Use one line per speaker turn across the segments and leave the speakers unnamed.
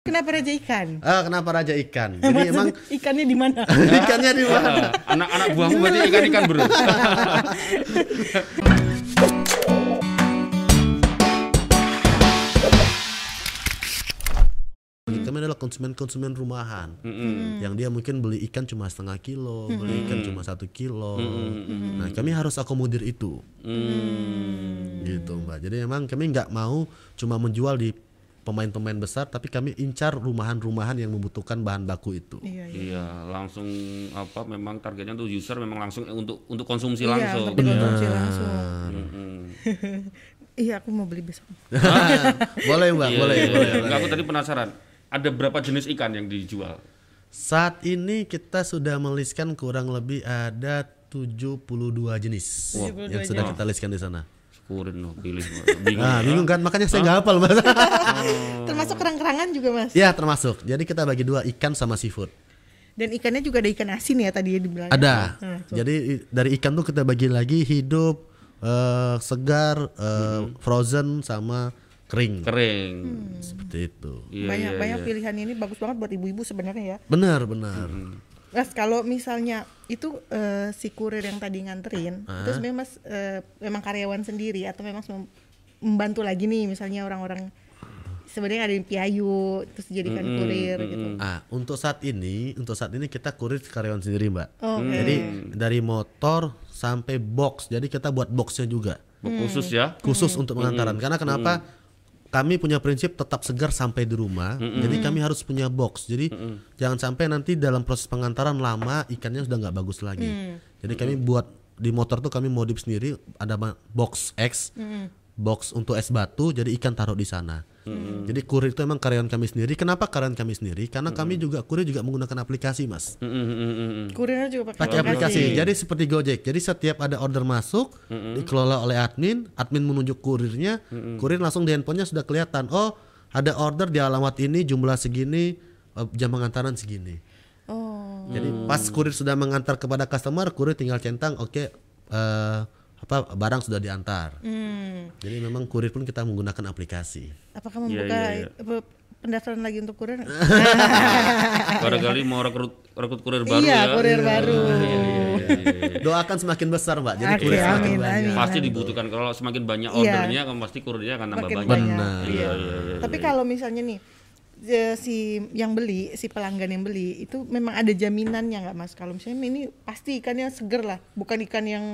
Kenapa raja ikan?
Ah, kenapa raja ikan? Jadi emang
ikannya di mana?
ikannya di mana?
Ah, Anak-anak buahmu berarti ikan-ikan bro.
Kami adalah konsumen-konsumen rumahan, yang dia mungkin beli ikan cuma setengah kilo, beli ikan cuma satu kilo. Nah, kami harus akomodir itu, gitu mbak. Jadi emang kami nggak mau cuma menjual di pemain-pemain besar, tapi kami incar rumahan-rumahan yang membutuhkan bahan baku itu.
Iya, iya.
Iya, langsung apa memang targetnya tuh user memang langsung untuk untuk konsumsi
Iya,
langsung.
untuk dikonsumsi langsung.
Mm-mm.
Iya, aku mau beli besok.
boleh mbak,
Iya,
boleh,
iya,
boleh.
iya.
boleh.
Enggak, aku tadi penasaran. Ada berapa jenis ikan yang dijual?
Saat ini kita sudah meliskan kurang lebih ada 72 jenis
72
yang sudah kita listkan di sana.
Syukurin loh, pilih. Bingung.
Nah, bingung kan? Makanya saya nggak hafal mas.
Termasuk kerang-kerangan juga, Mas.
ya termasuk. Jadi kita bagi dua ikan sama seafood.
Dan ikannya juga ada ikan asin ya tadi ya dibilang.
Ada.
Nah,
Jadi dari ikan tuh kita bagi lagi hidup, eh, segar, eh, frozen sama kering.
Kering.
Seperti itu.
Iya,
banyak
iya,
banyak
iya.
pilihan ini bagus banget buat ibu-ibu sebenarnya ya.
Benar, benar.
Mas kalau misalnya itu eh, si kurir yang tadi nganterin, terus memang Mas eh, memang karyawan sendiri atau memang mem- membantu lagi nih misalnya orang-orang sebenarnya ada yang piayu terus dijadikan kurir gitu.
Ah, untuk saat ini, untuk saat ini kita kurir karyawan sendiri, Mbak.
Oke.
Jadi dari motor sampai box. Jadi kita buat boxnya juga.
Khusus ya.
khusus untuk pengantaran. Karena kenapa? Kami punya prinsip tetap segar sampai di rumah. Jadi kami harus punya box. Jadi jangan sampai nanti dalam proses pengantaran lama ikannya sudah nggak bagus lagi. Jadi kami buat di motor tuh kami modif sendiri ada box X, box untuk es batu. Jadi ikan taruh di sana. Jadi kurir itu emang karyawan kami sendiri. Kenapa karyawan kami sendiri? Karena kami juga kurir juga menggunakan aplikasi, mas
Mm, mm, mm, mm, mm.
Kurirnya juga pakai
pakai aplikasi. Jadi seperti Gojek. Jadi setiap ada order masuk dikelola oleh admin, admin menunjuk kurirnya, kurir langsung di handphonenya sudah kelihatan. Oh, ada order di alamat ini jumlah segini, eh, jam pengantaran segini.
Oh.
Jadi pas kurir sudah mengantar kepada customer, kurir tinggal centang, oke eh, apa barang sudah diantar.
Hmm.
Jadi memang kurir pun kita menggunakan aplikasi.
Apakah
Iya,
membuka
iya, iya.
apa, pendaftaran lagi untuk kurir?
Barangkali mau rekrut rekrut kurir baru
iya,
ya.
kurir baru.
Iya, iya, iya, iya.
Doakan semakin besar, Mbak. Jadi
Oke,
kurir semakin
amin,
banyak.
amin.
Pasti dibutuhkan kalau semakin banyak
Iya.
ordernya kan pasti kurirnya akan
Makin
banyak.
Benar.
Iya.
Iya, iya, iya,
Tapi kalau misalnya nih si yang beli, si pelanggan yang beli itu memang ada jaminannya nggak mas? Kalau misalnya ini pasti ikannya seger lah, bukan ikan yang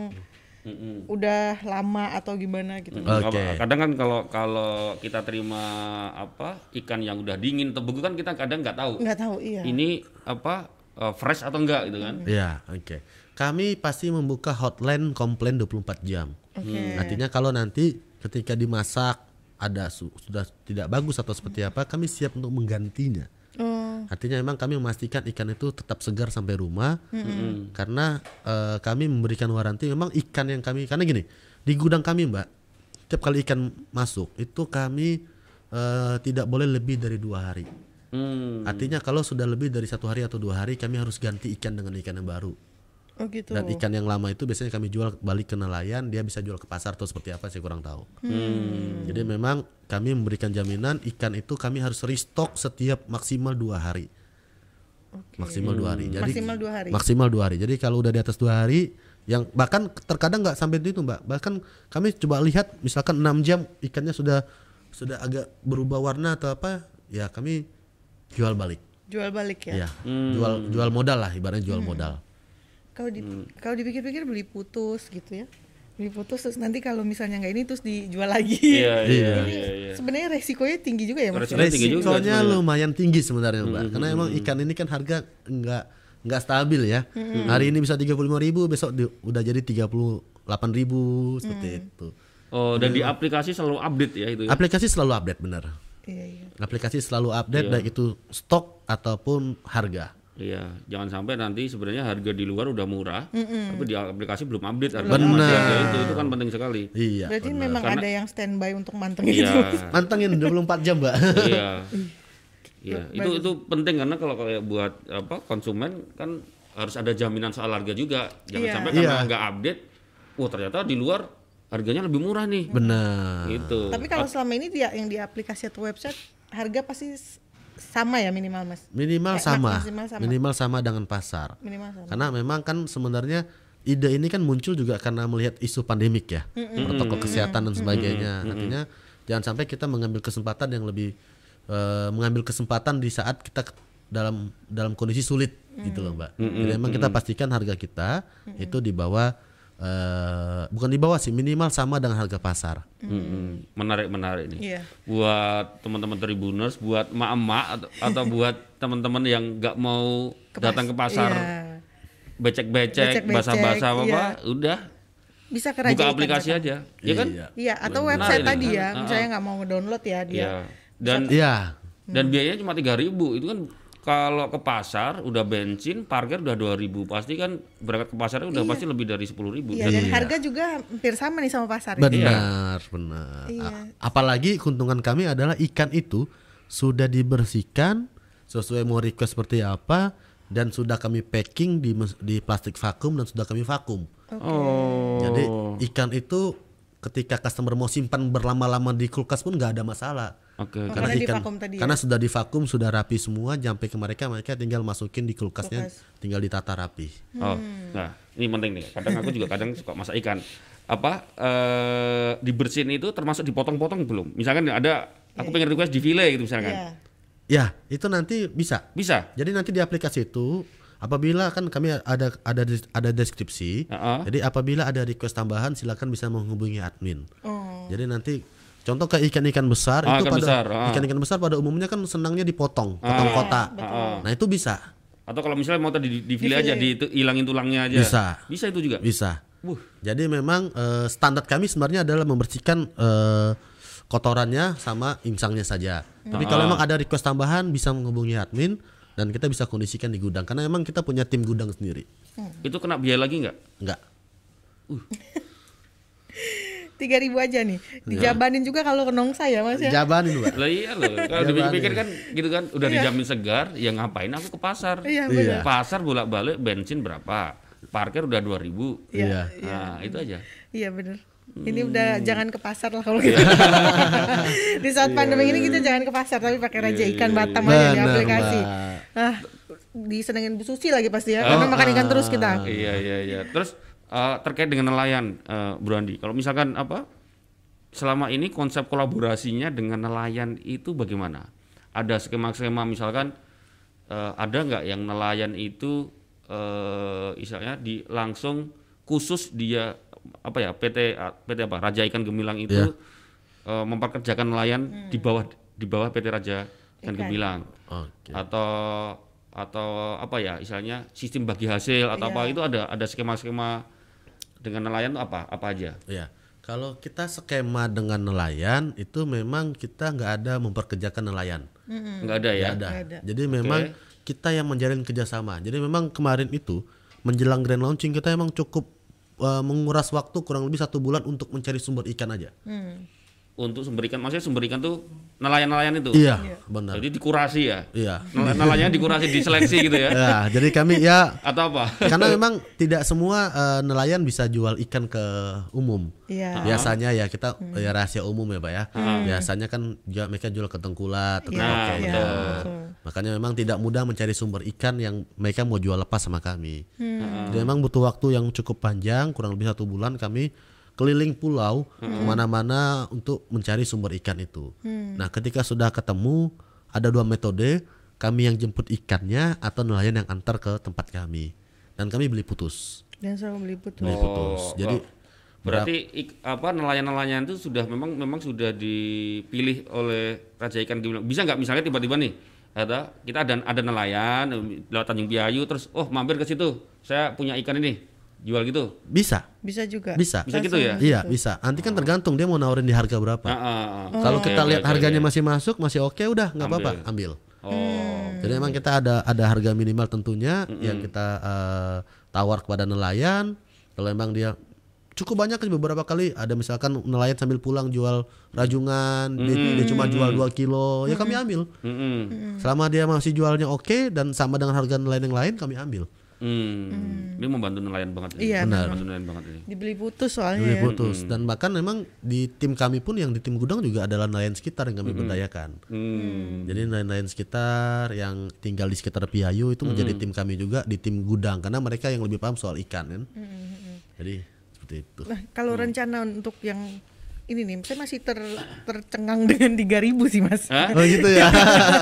udah lama atau gimana gitu.
Oke.
Kadang kan kalau kalau kita terima apa ikan yang udah dingin atau beku kan kita kadang nggak tahu
Nggak tahu iya.
ini apa eh, fresh atau enggak gitu kan.
Iya, oke. Kami pasti membuka hotline komplain 24 jam.
Oke.
Artinya kalau nanti ketika dimasak ada su- sudah tidak bagus atau seperti apa, kami siap untuk menggantinya. Artinya memang kami memastikan ikan itu tetap segar sampai rumah, karena eh, kami memberikan waranti. Memang ikan yang kami karena gini di gudang kami mbak, setiap kali ikan masuk itu kami eh, tidak boleh lebih dari dua hari.
Hmm.
Artinya kalau sudah lebih dari satu hari atau dua hari kami harus ganti ikan dengan ikan yang baru.
Oh gitu.
Dan ikan yang lama itu biasanya kami jual balik ke nelayan, dia bisa jual ke pasar atau seperti apa saya kurang tahu.
Hmm.
Jadi memang kami memberikan jaminan ikan itu kami harus restock setiap maksimal dua hari. Maksimal dua hari. Jadi
Maksimal dua hari.
Maksimal dua hari. Jadi kalau udah di atas dua hari, yang bahkan terkadang nggak sampai itu mbak. Bahkan kami coba lihat misalkan enam jam ikannya sudah sudah agak berubah warna atau apa, ya kami jual balik.
Jual balik ya.
Ya, jual jual modal lah ibaratnya jual modal.
Kalau di,
Hmm.
kalau dipikir-pikir beli putus gitu ya. Beli putus terus nanti kalau misalnya nggak ini terus dijual lagi.
Iya, iya,
Ini
iya, iya.
sebenarnya resikonya tinggi juga ya mas.
Resikonya tinggi juga
lumayan tinggi sebenarnya mbak, karena emang ikan ini kan harga nggak nggak stabil ya. Hari ini bisa 35.000 ribu, besok di- udah jadi 38.000 ribu seperti itu.
Oh, dan di aplikasi selalu update ya itu. ya?
Aplikasi selalu update bener.
Iya, iya.
Aplikasi selalu update baik itu stok ataupun harga.
Iya, jangan sampai nanti sebenarnya harga di luar udah murah, tapi di aplikasi belum update harga
Benar.
itu itu kan penting sekali.
Iya.
Berarti
bener.
memang
Karena-
ada yang standby untuk mantengin
Iya,
itu.
Mantengin 24 jam mbak.
iya, iya. Itu itu penting karena kalau kayak buat apa konsumen kan harus ada jaminan soal harga juga. Jangan
Iya.
sampai karena
Iya.
nggak update, wah ternyata di luar harganya lebih murah nih.
Benar.
Gitu.
Tapi kalau selama ini dia yang di aplikasi atau website harga pasti sama ya minimal mas?
Minimal
Eh,
sama.
maksimal sama.
Minimal sama dengan pasar.
minimal sama.
Karena memang kan sebenarnya ide ini kan muncul juga karena melihat isu pandemik ya, protokol kesehatan dan sebagainya. Artinya jangan sampai kita mengambil kesempatan yang lebih eh, mengambil kesempatan di saat kita dalam dalam kondisi sulit gitu loh mbak. Jadi memang kita pastikan harga kita itu di bawah eh, bukan di bawah sih minimal sama dengan harga pasar.
Mm-mm. Menarik menarik nih.
Iya.
Buat teman-teman tribuners, buat emak-emak atau, atau buat teman-teman yang nggak mau datang ke pasar
Iya.
becek-becek, basah-basah apa,
iya.
udah
bisa ke
buka aplikasi aja, ya kan?
Iya.
iya atau
Menarik
website
nih.
tadi ya misalnya nggak mau ngedownload ya dia
Iya. Dan
Iya.
dan biayanya cuma 3000 itu kan kalau ke pasar udah bensin parkir udah 2000 pasti kan berangkat ke pasarnya udah pasti lebih dari 10000
iya dan harga juga hampir sama nih sama pasar
Benar, benar.
Iya.
Apalagi keuntungan kami adalah ikan itu sudah dibersihkan sesuai mau request seperti apa dan sudah kami packing di di plastik vakum dan sudah kami vakum.
Oh.
Jadi ikan itu ketika customer mau simpan berlama-lama di kulkas pun nggak ada masalah.
Oke.
Karena divakum tadi ya?
karena sudah divakum sudah rapi semua sampai ke mereka mereka tinggal masukin di kulkasnya
Kulkas.
tinggal ditata rapi.
Oh, nah ini penting nih. Kadang aku juga kadang suka masak ikan. Apa eh dibersihin itu termasuk dipotong-potong belum? Misalkan ada aku pengen request di file gitu misalkan.
Iya.
Ya, itu nanti bisa.
Bisa.
Jadi nanti di aplikasi itu apabila kan kami ada ada ada deskripsi.
Heeh.
Jadi apabila ada request tambahan silakan bisa menghubungi admin.
oh
Jadi nanti contoh kayak ikan-ikan besar
Ah,
itu
ikan
pada
besar, ah.
ikan-ikan besar pada umumnya kan senangnya dipotong, potong kotak. Nah, itu bisa.
Atau kalau misalnya mau tadi di, di file aja di itu hilangin tulangnya aja.
Bisa.
Bisa itu juga.
Bisa.
Wuh.
Jadi memang eh, standar kami sebenarnya adalah membersihkan eh, kotorannya sama insangnya saja. Tapi kalau memang ada request tambahan bisa menghubungi admin dan kita bisa kondisikan di gudang karena memang kita punya tim gudang sendiri.
Itu kena biaya lagi nggak?
Enggak.
tiga ribu aja nih
Iya.
dijabanin juga kalau ke Nongsa ya mas ya
Jabanin, Mbak.
Lah iya loh. Kalau dipikir kan gitu kan udah dijamin segar, ya ngapain aku ke pasar?
iya
Iya.
Pasar bolak-balik bensin berapa? Parkir udah 2000.
Iya.
Nah, itu aja.
iya benar ini udah
Hmm.
jangan ke pasar lah kalau gitu. di saat pandemi ini kita jangan ke pasar tapi pakai raja ikan Batam aja di
Iya,
aplikasi.
Mbak.
Ah, disenengin Bu Susi lagi pasti ya, karena makan ikan terus kita.
Iya iya iya. Terus eh, terkait dengan nelayan, eh, Bro Andi, kalau misalkan apa selama ini konsep kolaborasinya dengan nelayan itu bagaimana? Ada skema-skema misalkan eh, ada nggak yang nelayan itu eh misalnya di langsung khusus dia apa ya PT PT apa Raja Ikan Gemilang itu
Iya.
eh, memperkerjakan nelayan di bawah di bawah PT Raja Ikan
Ikan.
Gemilang
Oke.
atau atau apa ya istilahnya sistem bagi hasil atau apa
Iya.
itu ada ada skema-skema dengan nelayan itu apa apa aja
Ya, kalau kita skema dengan nelayan itu memang kita nggak ada memperkerjakan nelayan.
nggak ada ya
Nggak ada.
Nggak ada.
Jadi memang kita yang menjalin kerjasama. Jadi memang kemarin itu menjelang grand launching kita emang cukup uh, menguras waktu kurang lebih satu bulan untuk mencari sumber ikan aja.
Hmm.
Untuk sumber ikan maksudnya sumber ikan tuh nelayan-nelayan itu
Iya, benar.
jadi dikurasi ya
Iya.
Nel- nelayannya dikurasi diseleksi gitu ya
Ya, jadi kami ya
atau apa
karena memang tidak semua uh, nelayan bisa jual ikan ke umum.
Iya.
Biasanya ya kita ya rahasia umum ya, Pak ya. Biasanya kan juga mereka jual ke tengkulak,
Iya,
iya,
gitu.
betul.
Makanya memang tidak mudah mencari sumber ikan yang mereka mau jual lepas sama kami.
Hmm.
Jadi memang butuh waktu yang cukup panjang, kurang lebih satu bulan kami keliling pulau ke mana-mana untuk mencari sumber ikan itu. Nah, ketika sudah ketemu, ada dua metode, kami yang jemput ikannya atau nelayan yang antar ke tempat kami. Dan kami beli putus,
Dan selalu beli putus.
beli putus.
Oh,
Jadi
oh. berarti ik- apa nelayan-nelayan itu sudah memang memang sudah dipilih oleh Raja Ikan Gemilang bisa nggak misalnya tiba-tiba nih ada kita ada ada nelayan lewat Tanjung Piayu terus oh mampir ke situ saya punya ikan ini jual gitu
bisa,
Bisa juga.
bisa.
Bisa gitu ya?
Iya, bisa. Nanti kan tergantung dia mau nawarin di harga berapa.
Ah, ah, ah.
Kalau
Oke,
kita lihat harganya masih masuk, masih oke, udah nggak apa-apa, ambil.
oh
Jadi memang kita ada ada harga minimal tentunya yang kita eh, tawar kepada nelayan. Kalau memang dia cukup banyak sih beberapa kali ada misalkan nelayan sambil pulang jual rajungan, dia, dia cuma jual 2 kilo, ya kami ambil.
Mm-mm.
Selama dia masih jualnya oke dan sama dengan harga nelayan yang lain kami ambil.
Hmm. Ini membantu nelayan banget ini.
Iya,
membantu nelayan banget ini.
Dibeli putus soalnya
Dibeli
ya.
putus dan bahkan memang di tim kami pun yang di tim gudang juga adalah nelayan sekitar yang kami berdayakan.
Hmm.
Jadi nelayan-nelayan sekitar yang tinggal di sekitar Piayu itu menjadi tim kami juga di tim gudang karena mereka yang lebih paham soal ikan kan. Jadi seperti itu.
Nah, kalau rencana untuk yang ini nih, saya masih ter, tercengang dengan 3000 sih, Mas.
Hah?
Oh gitu ya.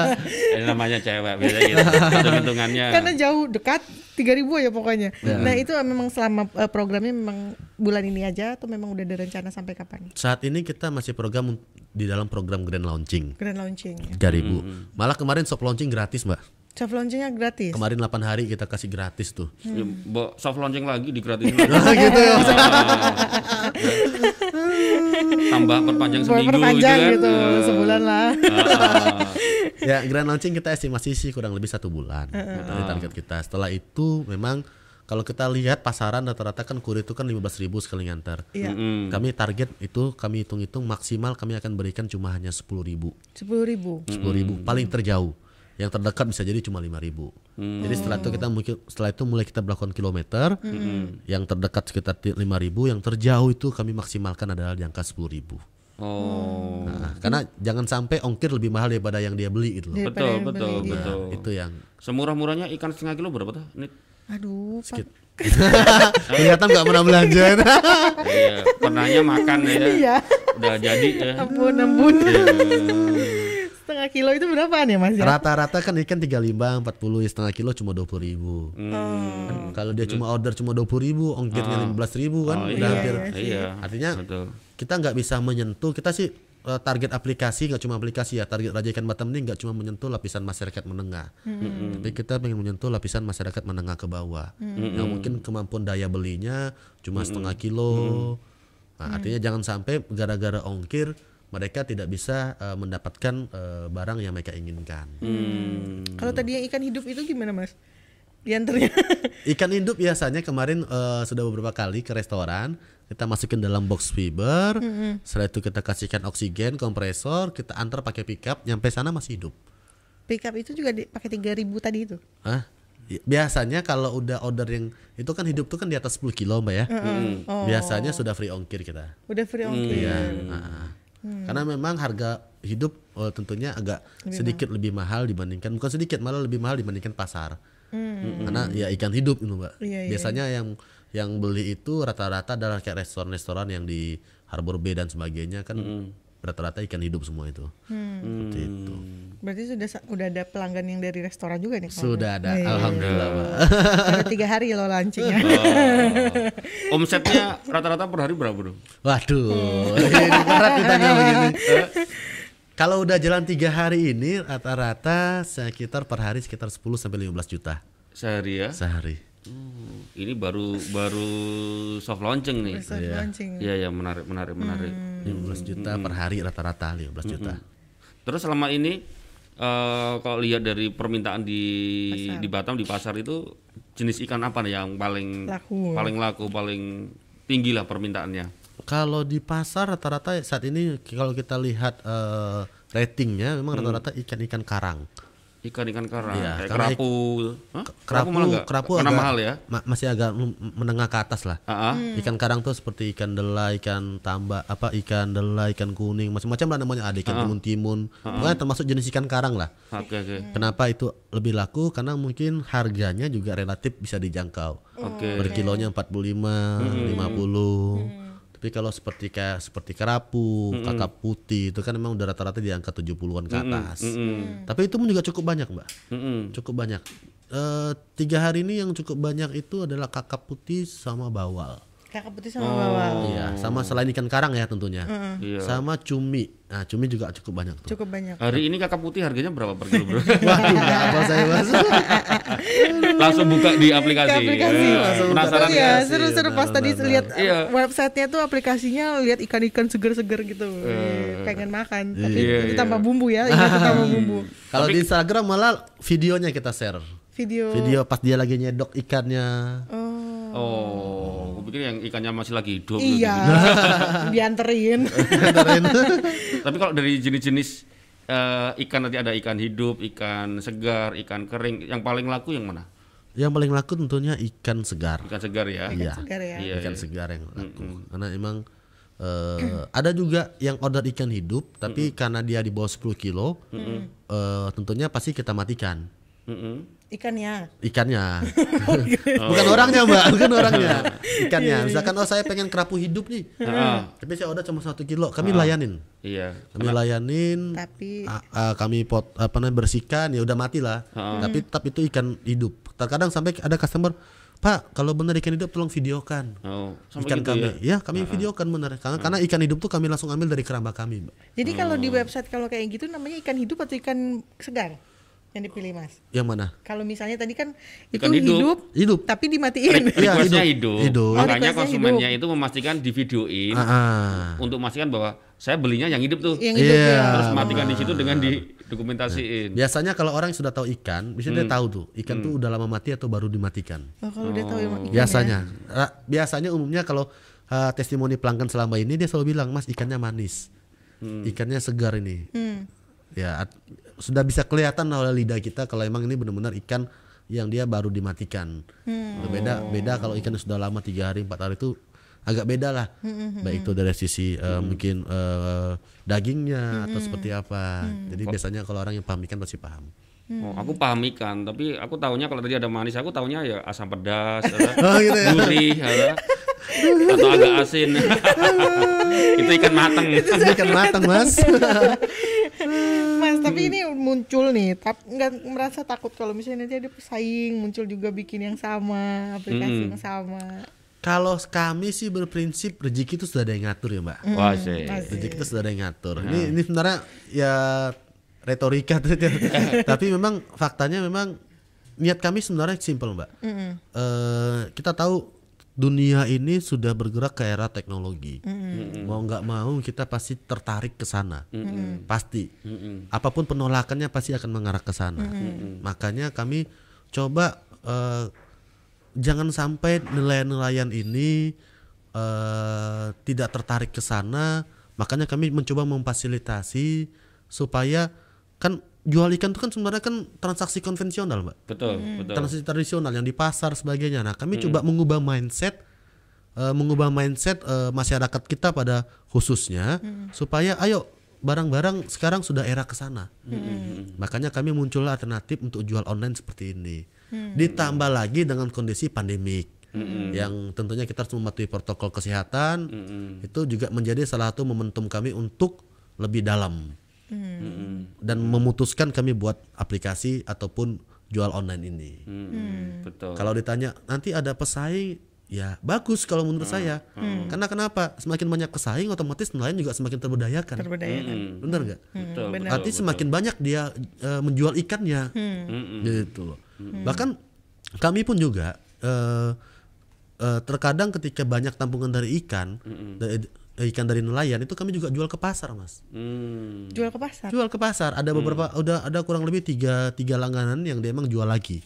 Ini namanya cewek biasa gitu. Hitung-hitungannya.
Karena jauh dekat 3000 ya pokoknya. Nah, itu memang selama eh, programnya memang bulan ini aja atau memang udah ada rencana sampai kapan?
Saat ini kita masih program di dalam program grand launching
Grand launching ya.
3000. Malah kemarin soft launching gratis, Mbak.
Soft launchingnya gratis.
Kemarin 8 hari kita kasih gratis tuh.
Ya, Mbok soft launching lagi digratisin.
Nah, gitu ya.
Tambah perpanjang seminggu
Perpanjang
gitu
gitu,
kan.
sebulan lah.
Ah,
ya grand launching kita estimasi sih kurang lebih satu bulan dari target kita setelah itu memang kalau kita lihat pasaran rata-rata kan kurir itu kan 15.000 sekali ngantar
Iya.
mm.
kami target itu kami hitung-hitung maksimal kami akan berikan cuma hanya 10.000 10.000
10.000.
paling terjauh yang terdekat bisa jadi cuma 5.000 jadi setelah itu kita mungkin setelah itu mulai kita melakukan kilometer yang terdekat sekitar 5.000 yang terjauh itu kami maksimalkan adalah di angka 10.000
Oh.
Nah, karena jangan sampai ongkir lebih mahal daripada yang dia beli gitu loh.
Daripada
Betul, betul,
beli, iya.
betul.
Itu yang
Semurah-murahnya ikan setengah kilo berapa tuh? Ini
Aduh, Pak.
kelihatan nggak pernah belanja.
iya, pernahnya makan ya.
Iya.
Udah jadi ya.
Ampun, ampun. Setengah kilo itu berapaan ya, Mas? Ya?
Rata-rata kan ikan 35, 40 ya setengah kilo cuma 20 ribu.
Hmm.
Kalau dia cuma order cuma 20 ribu, ongkirnya 15 ribu kan,
Oh,
udah
iya,
hampir.
iya.
Artinya
Betul.
kita nggak bisa menyentuh. Kita sih eh, target aplikasi nggak cuma aplikasi ya. Target Raja Ikan Batam ini nggak cuma menyentuh lapisan masyarakat menengah, tapi kita pengen menyentuh lapisan masyarakat menengah ke bawah. Yang mungkin kemampuan daya belinya cuma setengah kilo. Nah, artinya jangan sampai gara-gara ongkir mereka tidak bisa eh, mendapatkan eh, barang yang mereka inginkan.
Hmm.
Kalau tadi yang ikan hidup itu gimana, Mas? Diantarnya.
Ikan hidup biasanya kemarin eh, sudah beberapa kali ke restoran kita masukin dalam box fiber, setelah itu kita kasihkan oksigen, kompresor, kita antar pakai pickup, nyampe sana masih hidup.
Pickup itu juga di- pakai 3000 tadi itu.
Hah? I- Biasanya kalau udah order yang itu kan hidup tuh kan di atas 10 kilo mbak ya,
Oh,
biasanya sudah free ongkir kita.
udah free ongkir.
Iya. Nah. Karena memang harga hidup eh, tentunya agak sedikit lebih mahal dibandingkan bukan sedikit malah lebih mahal dibandingkan pasar. Karena ya ikan hidup itu mbak.
Iya, iya,
Biasanya yang yang beli itu rata-rata adalah kayak restoran-restoran yang di Harbor Bay dan sebagainya kan rata-rata ikan hidup semua itu. Seperti itu.
Berarti sudah udah ada pelanggan yang dari restoran juga nih.
Sudah ada,
Iya.
alhamdulillah.
Ada tiga hari loh launchingnya.
Oh. Omsetnya rata-rata per hari berapa, Bro?
Waduh, ini berat ditanya begini. Kalau udah jalan tiga hari ini rata-rata sekitar per hari sekitar 10 sampai 15 juta
Sehari ya.
sehari.
Hmm, Ini baru baru soft launching nih.
Soft launching.
Iya, ya menarik, menarik, menarik.
15 juta per hari rata-rata 15 juta.
Terus selama ini eh kalau lihat dari permintaan di di Batam di pasar itu jenis ikan apa nih yang paling
Laku.
paling laku, paling tinggi lah permintaannya?
Kalau di pasar rata-rata saat ini kalau kita lihat eh, ratingnya memang rata-rata ikan-ikan karang.
Ikan-ikan karang,
Iya,
kayak kerapu. Hah?
Kerapu
malah nggak?
kerapu
Karena
agak
mahal ya.
ma- masih agak menengah ke atas lah.
Ah, ah.
Ikan karang tuh seperti ikan dela, ikan tambak, apa ikan dela, ikan kuning, macam-macam lah namanya ada ikan timun-timun. Pokoknya termasuk jenis ikan karang lah.
Oke, oke.
Kenapa itu lebih laku? Karena mungkin harganya juga relatif bisa dijangkau.
Oke.
Per kilonya 45, 50. Tapi kalau seperti kayak seperti kerapu, kakap putih itu kan memang udah rata-rata di angka 70-an ke atas. Tapi itu pun juga cukup banyak, Mbak.
Mm-mm.
Cukup banyak. Eh, tiga hari ini yang cukup banyak itu adalah kakap putih sama bawal.
Kakak putih sama bawal.
Iya, sama selain ikan karang ya tentunya.
Iya.
Sama cumi. Nah, cumi juga cukup banyak tuh.
Cukup banyak.
Hari ini kakak putih harganya berapa per kilo, Bro?
Waduh, apa saya mas.
Langsung buka di aplikasi.
Ke aplikasi.
Ya,
Langsung
penasaran
di
Iya,
ya?
seru-seru pas
benar,
tadi lihat
Iya.
websitenya tuh aplikasinya lihat ikan-ikan seger-seger gitu. Pengen makan, tapi
Iya,
itu
iya.
tambah bumbu ya, ingat itu tambah bumbu.
Kalau di Instagram malah videonya kita share.
Video.
Video pas dia lagi nyedok ikannya.
Oh.
Oh, aku pikir yang ikannya masih lagi hidup. gitu.
Iya. Dianterin.
Tapi kalau dari jenis-jenis eh, ikan nanti ada ikan hidup, ikan segar, ikan kering, yang paling laku yang mana?
Yang paling laku tentunya ikan segar.
Ikan segar ya.
Iya.
segar ya.
Iya,
ikan
iya.
segar yang laku. Karena emang eh, ada juga yang order ikan hidup, tapi karena dia di bawah 10 kilo, eh, tentunya pasti kita matikan
Mm-mm.
Ikannya.
ikannya. bukan orangnya mbak, bukan orangnya. Ikannya. Misalkan oh saya pengen kerapu hidup nih,
Ah,
tapi saya order cuma satu kilo, kami layanin.
iya.
Kami layanin,
Tapi
a- a- kami pot apa namanya bersihkan ya udah mati lah. Tapi tetap itu ikan hidup. Terkadang sampai ada customer, Pak kalau benar ikan hidup tolong videokan.
Oh,
ikan
gitu
kami,
ya.
ya, kami videokan benar. Karena, karena ikan hidup tuh kami langsung ambil dari keramba kami, Mbak.
jadi kalau
Oh.
di website kalau kayak gitu namanya ikan hidup atau ikan segar yang dipilih Mas?
Yang mana?
Kalau misalnya tadi kan itu
hidup.
hidup,
Hidup.
tapi dimatiin.
Iya,
Requestnya
hidup.
hidup.
Hidup.
Oh,
Makanya konsumennya
hidup.
itu memastikan di videoin
Ah, ah.
untuk memastikan bahwa saya belinya yang hidup tuh.
yang hidup
Iya.
ya.
Terus matikan di situ dengan didokumentasiin.
Biasanya kalau orang yang sudah tahu ikan, biasanya dia tahu tuh ikan tuh udah lama mati atau baru dimatikan.
Oh, kalau udah tahu emang ikan
biasanya, Ra- biasanya umumnya kalau uh, testimoni pelanggan selama ini dia selalu bilang, Mas ikannya manis, ikannya segar ini.
ya. Hmm.
Ya sudah bisa kelihatan oleh lidah kita kalau emang ini benar-benar ikan yang dia baru dimatikan. Beda beda kalau ikan yang sudah lama tiga hari empat hari itu agak beda lah. Baik itu dari sisi uh, mungkin uh, dagingnya atau seperti apa. Jadi biasanya kalau orang yang paham ikan pasti paham.
Oh, aku paham ikan, tapi aku taunya kalau tadi ada manis, aku taunya ya asam pedas, ada
Oh gitu ya.
gurih, ada, atau agak asin. itu ikan mateng.
Ini ikan matang mas.
Mas, tapi ini muncul nih, tapi nggak merasa takut kalau misalnya nanti ada pesaing muncul juga bikin yang sama, aplikasi yang sama.
Kalau kami sih berprinsip rezeki itu sudah ada yang ngatur ya mbak.
Wah, sih.
Rezeki itu sudah ada yang ngatur. Ini ini sebenarnya ya retorika tapi memang faktanya memang niat kami sebenarnya simpel mbak. Eh, kita tahu dunia ini sudah bergerak ke era teknologi. Mau nggak mau kita pasti tertarik ke sana, pasti. Apa pun penolakannya pasti akan mengarah ke sana. Makanya kami coba eh, jangan sampai nelayan-nelayan ini eh, tidak tertarik ke sana. Makanya kami mencoba memfasilitasi supaya kan jual ikan itu kan sebenarnya kan transaksi konvensional, Mbak.
Betul, betul.
Transaksi tradisional yang di pasar sebagainya. Nah, kami coba mengubah mindset eh, mengubah mindset eh, masyarakat kita pada khususnya supaya ayo barang-barang sekarang sudah era ke sana. Makanya kami muncul alternatif untuk jual online seperti ini. Ditambah lagi dengan kondisi pandemik. Yang tentunya kita harus mematuhi protokol kesehatan. Itu juga menjadi salah satu momentum kami untuk lebih dalam dan memutuskan kami buat aplikasi ataupun jual online ini.
Mm-mm, Betul.
Kalau ditanya nanti ada pesaing, ya bagus kalau menurut saya. Karena kenapa? Semakin banyak pesaing, otomatis nelayan juga semakin terberdayakan.
Terberdayakan.
Bener nggak?
Betul.
benar.
Arti semakin banyak dia eh, menjual ikannya,
Mm-mm.
gitu loh. Bahkan kami pun juga eh, eh, terkadang ketika banyak tampungan dari ikan, dari- eh, ikan dari nelayan itu kami juga jual ke pasar, mas.
Hmm.
Jual ke pasar.
Jual ke pasar. Ada beberapa, udah ada kurang lebih tiga tiga langganan yang dia emang jual lagi.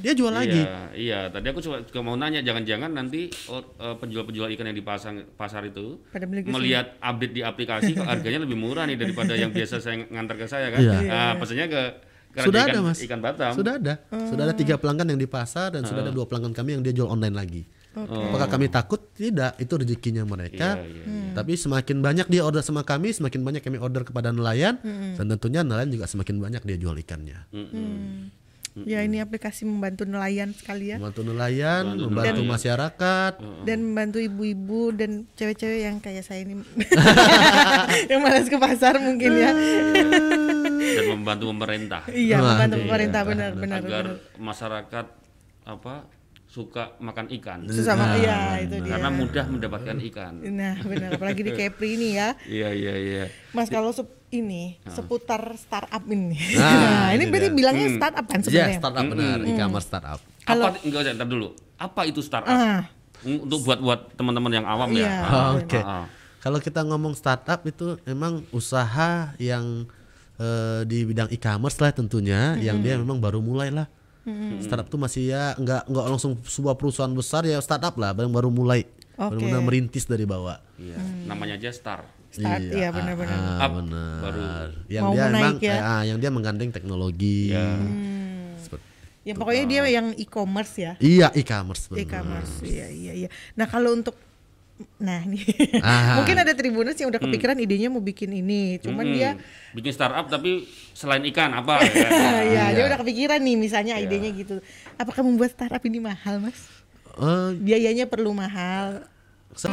Dia jual lagi.
Iya, iya. Tadi aku juga, juga mau nanya, jangan-jangan nanti oh, eh, penjual-penjual ikan yang dipasang pasar itu melihat update di aplikasi kok harganya lebih murah nih daripada yang biasa saya ngantar ke saya kan.
Iya.
Nah, pesannya ke ke
Sudah
ikan,
ada, Mas.
ikan Batam.
Sudah ada. Sudah ada tiga pelanggan yang di pasar dan sudah ada dua pelanggan kami yang dia jual online lagi. Apakah kami takut? Tidak, itu rezekinya mereka.
Iya, iya.
Tapi semakin banyak dia order sama kami, semakin banyak kami order kepada nelayan dan tentunya nelayan juga semakin banyak dia jual ikannya.
Ya ini aplikasi membantu nelayan sekali ya.
Membantu nelayan, membantu masyarakat.
Dan membantu ibu-ibu dan cewek-cewek yang kayak saya ini yang malas ke pasar mungkin ya.
Dan membantu pemerintah
Iya,
Wah,
membantu
iya.
pemerintah benar benar.
agar
benar.
masyarakat apa suka makan ikan.
Sesama iya itu dia.
Karena mudah mendapatkan ikan.
Nah, benar apalagi di Kepri ini ya.
Iya, iya, iya.
Mas kalau ini seputar startup ini.
Nah,
Nah, ini
ini
berarti
dia.
bilangnya startup kan
Ya,
sebenarnya?
startup benar, e-commerce startup.
Apa enggak usah ntar dulu. Apa itu startup?
Ah,
Untuk buat buat teman-teman yang awam ya.
Iya.
Ah,
Oke.
ah, ah.
Kalau kita ngomong startup itu memang usaha yang eh, di bidang e-commerce lah tentunya, yang dia memang baru mulai lah. Startup tuh masih ya nggak nggak langsung sebuah perusahaan besar ya startup lah, baru baru mulai,
Oke.
benar-benar merintis dari bawah.
Iya. Namanya aja Star.
start iya benar-benar.
ah,
Up,
benar.
baru.
Yang
Mau
dia memang
ya.
eh, ah, yang dia menggandeng teknologi.
Ya.
Seperti-
Ya pokoknya dia yang e-commerce ya.
Iya e-commerce.
E-commerce. Iya iya iya. Nah, kalau untuk Nah, nih.
Ah.
Mungkin ada Tribuners yang udah kepikiran idenya mau bikin ini, cuman
Hmm,
dia
bikin startup tapi selain ikan apa ya?
ya dia udah kepikiran nih misalnya idenya gitu. Apakah membuat startup ini mahal, Mas?
Eh,
Biayanya perlu mahal.
se-